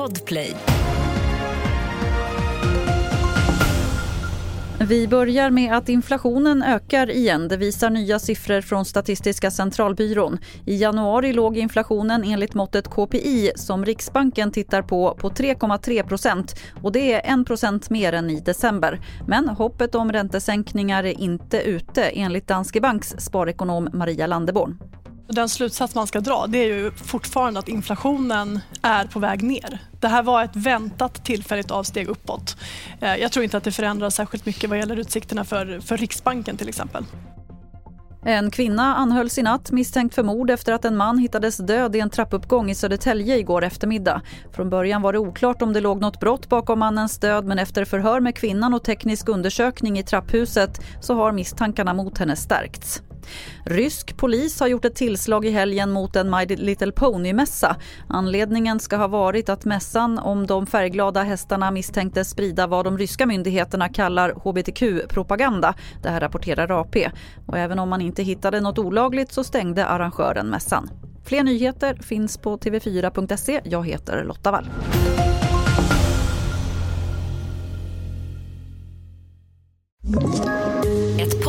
Podplay. Vi börjar med att inflationen ökar igen. Det visar nya siffror från Statistiska centralbyrån. I januari låg inflationen enligt måttet KPI som Riksbanken tittar på på 3,3 procent och det är 1 procent mer än i december. Men hoppet om räntesänkningar är inte ute enligt Danske Banks sparekonom Maria Landeborn. Den slutsats man ska dra det är ju fortfarande att inflationen är på väg ner. Det här var ett väntat tillfälligt avsteg uppåt. Eh, jag tror inte att det förändrar särskilt mycket vad gäller utsikterna för, för Riksbanken till exempel. En kvinna anhölls i natt misstänkt för mord efter att en man hittades död i en trappuppgång i Södertälje igår eftermiddag. Från början var det oklart om det låg något brott bakom mannens död men efter förhör med kvinnan och teknisk undersökning i trapphuset så har misstankarna mot henne stärkts. Rysk polis har gjort ett tillslag i helgen mot en My Little Pony-mässa. Anledningen ska ha varit att mässan om de färgglada hästarna misstänktes sprida vad de ryska myndigheterna kallar hbtq-propaganda. Det här rapporterar AP. Och även om man inte hittade något olagligt så stängde arrangören mässan. Fler nyheter finns på tv4.se. Jag heter Lotta Wall.